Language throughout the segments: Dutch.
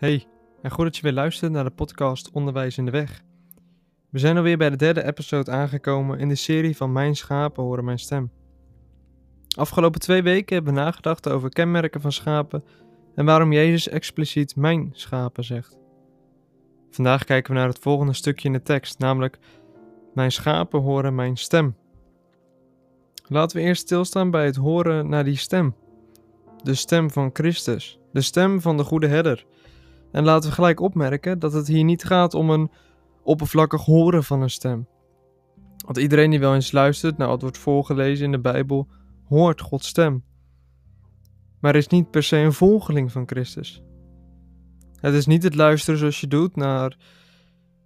Hey, en goed dat je weer luistert naar de podcast Onderwijs in de Weg. We zijn alweer bij de derde episode aangekomen in de serie van Mijn schapen horen mijn stem. Afgelopen twee weken hebben we nagedacht over kenmerken van schapen en waarom Jezus expliciet mijn schapen zegt. Vandaag kijken we naar het volgende stukje in de tekst, namelijk Mijn schapen horen mijn stem. Laten we eerst stilstaan bij het horen naar die stem. De stem van Christus, de stem van de goede herder. En laten we gelijk opmerken dat het hier niet gaat om een oppervlakkig horen van een stem. Want iedereen die wel eens luistert naar wat wordt voorgelezen in de Bijbel, hoort Gods stem. Maar is niet per se een volgeling van Christus. Het is niet het luisteren zoals je doet naar,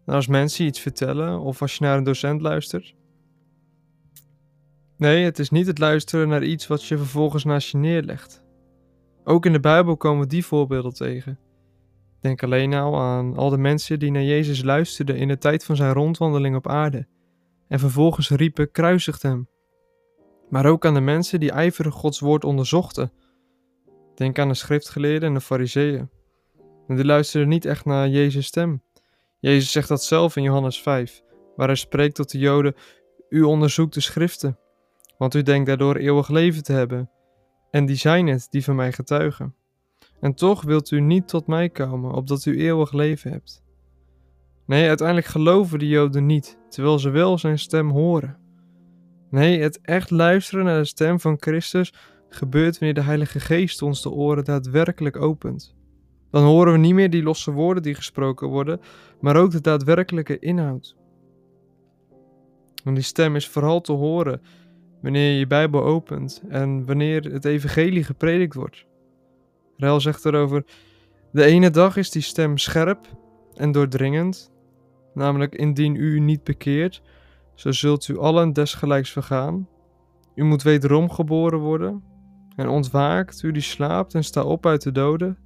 naar als mensen iets vertellen of als je naar een docent luistert. Nee, het is niet het luisteren naar iets wat je vervolgens naast je neerlegt. Ook in de Bijbel komen die voorbeelden tegen. Denk alleen nou aan al de mensen die naar Jezus luisterden in de tijd van zijn rondwandeling op aarde en vervolgens riepen: kruisigt hem. Maar ook aan de mensen die ijverig Gods woord onderzochten. Denk aan de schriftgeleerden en de fariseeën. En die luisterden niet echt naar Jezus' stem. Jezus zegt dat zelf in Johannes 5, waar hij spreekt tot de Joden: U onderzoekt de schriften, want u denkt daardoor eeuwig leven te hebben. En die zijn het die van mij getuigen. En toch wilt u niet tot mij komen, opdat u eeuwig leven hebt. Nee, uiteindelijk geloven de Joden niet, terwijl ze wel zijn stem horen. Nee, het echt luisteren naar de stem van Christus gebeurt wanneer de Heilige Geest ons de oren daadwerkelijk opent. Dan horen we niet meer die losse woorden die gesproken worden, maar ook de daadwerkelijke inhoud. Want die stem is vooral te horen wanneer je je Bijbel opent en wanneer het evangelie gepredikt wordt. Rel zegt erover: De ene dag is die stem scherp en doordringend, namelijk indien u niet bekeert, zo zult u allen desgelijks vergaan. U moet wederom geboren worden en ontwaakt, u die slaapt en sta op uit de doden.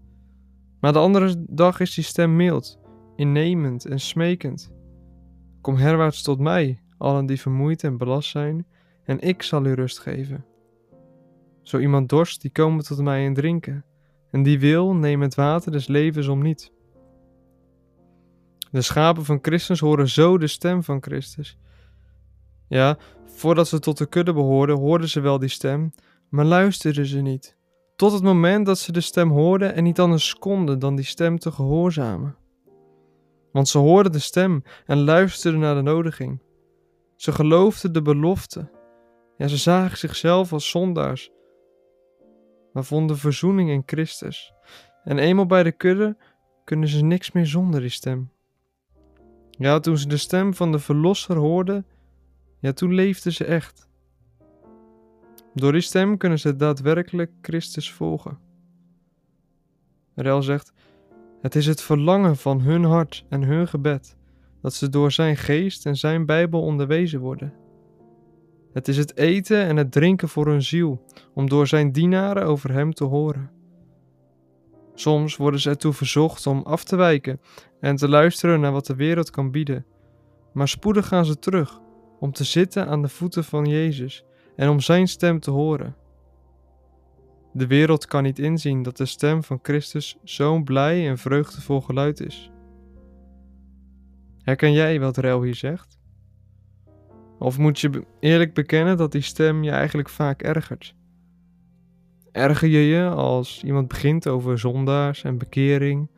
Maar de andere dag is die stem mild, innemend en smekend. Kom herwaarts tot mij, allen die vermoeid en belast zijn, en ik zal u rust geven. Zo iemand dorst, die komen tot mij en drinken, en die wil, neem het water des levens om niet. De schapen van Christus horen zo de stem van Christus. Ja, voordat ze tot de kudde behoorden, hoorden ze wel die stem, maar luisterden ze niet. Tot het moment dat ze de stem hoorden en niet anders konden dan die stem te gehoorzamen. Want ze hoorden de stem en luisterden naar de nodiging. Ze geloofden de belofte. Ja, ze zagen zichzelf als zondaars, maar vonden verzoening in Christus. En eenmaal bij de kudde kunnen ze niks meer zonder die stem. Ja, toen ze de stem van de Verlosser hoorden, ja, toen leefden ze echt. Door die stem kunnen ze daadwerkelijk Christus volgen. Rel zegt: Het is het verlangen van hun hart en hun gebed dat ze door zijn geest en zijn Bijbel onderwezen worden. Het is het eten en het drinken voor hun ziel, om door zijn dienaren over hem te horen. Soms worden ze ertoe verzocht om af te wijken en te luisteren naar wat de wereld kan bieden. Maar spoedig gaan ze terug om te zitten aan de voeten van Jezus en om zijn stem te horen. De wereld kan niet inzien dat de stem van Christus zo'n blij en vreugdevol geluid is. Herken jij wat Rel hier zegt? Of moet je eerlijk bekennen dat die stem je eigenlijk vaak ergert? Erger je je als iemand begint over zondaars en bekering,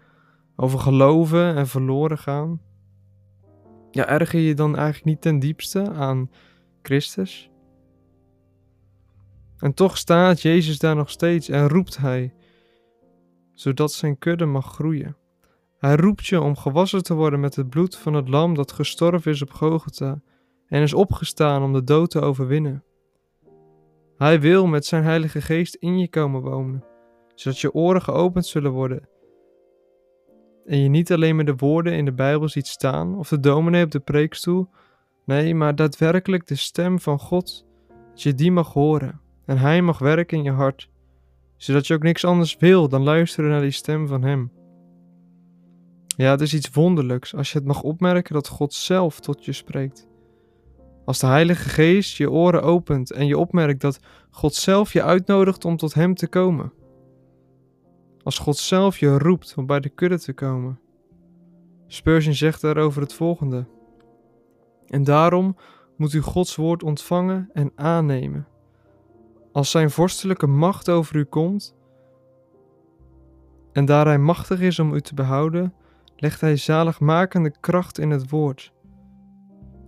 over geloven en verloren gaan? Ja, erger je dan eigenlijk niet ten diepste aan Christus? En toch staat Jezus daar nog steeds en roept Hij, zodat zijn kudde mag groeien. Hij roept je om gewassen te worden met het bloed van het lam dat gestorven is op Gogota en is opgestaan om de dood te overwinnen. Hij wil met zijn Heilige Geest in je komen wonen, zodat je oren geopend zullen worden en je niet alleen maar de woorden in de Bijbel ziet staan of de dominee op de preekstoel, nee, maar daadwerkelijk de stem van God, dat je die mag horen en Hij mag werken in je hart, zodat je ook niks anders wil dan luisteren naar die stem van Hem. Ja, het is iets wonderlijks als je het mag opmerken dat God zelf tot je spreekt. Als de Heilige Geest je oren opent en je opmerkt dat God zelf je uitnodigt om tot Hem te komen. als God zelf je roept om bij de kudde te komen. Spurgeon zegt daarover het volgende. En daarom moet u Gods woord ontvangen en aannemen. Als zijn vorstelijke macht over u komt, en daar hij machtig is om u te behouden, legt hij zaligmakende kracht in het woord.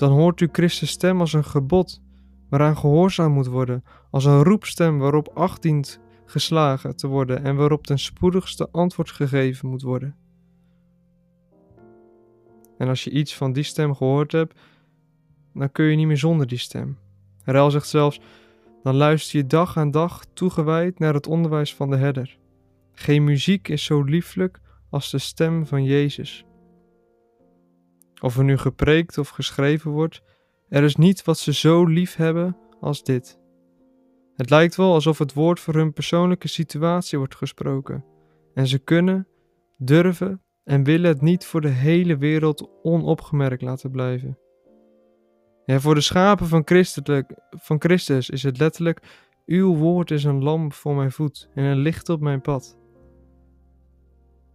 Dan hoort u Christus stem als een gebod, waaraan gehoorzaam moet worden, als een roepstem waarop acht dient geslagen te worden en waarop ten spoedigste antwoord gegeven moet worden. En als je iets van die stem gehoord hebt, dan kun je niet meer zonder die stem. Rel zegt zelfs: dan luister je dag aan dag toegewijd naar het onderwijs van de herder. Geen muziek is zo lieflijk als de stem van Jezus. Of er nu gepreekt of geschreven wordt, er is niet wat ze zo lief hebben als dit. Het lijkt wel alsof het woord voor hun persoonlijke situatie wordt gesproken, en ze kunnen, durven en willen het niet voor de hele wereld onopgemerkt laten blijven. Ja, voor de schapen van, van Christus is het letterlijk: Uw woord is een lamp voor mijn voet en een licht op mijn pad.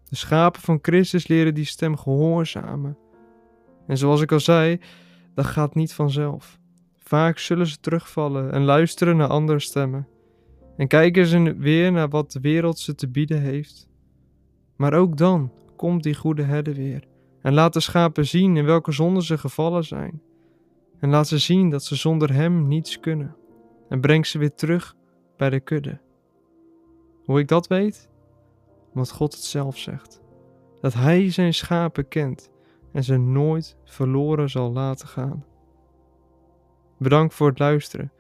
De schapen van Christus leren die stem gehoorzamen. En zoals ik al zei, dat gaat niet vanzelf. Vaak zullen ze terugvallen en luisteren naar andere stemmen. En kijken ze weer naar wat de wereld ze te bieden heeft. Maar ook dan komt die goede herder weer en laat de schapen zien in welke zonde ze gevallen zijn. En laat ze zien dat ze zonder hem niets kunnen. En breng ze weer terug bij de kudde. Hoe ik dat weet? Omdat God het zelf zegt. Dat Hij zijn schapen kent en ze nooit verloren zal laten gaan. Bedankt voor het luisteren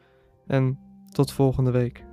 en tot volgende week.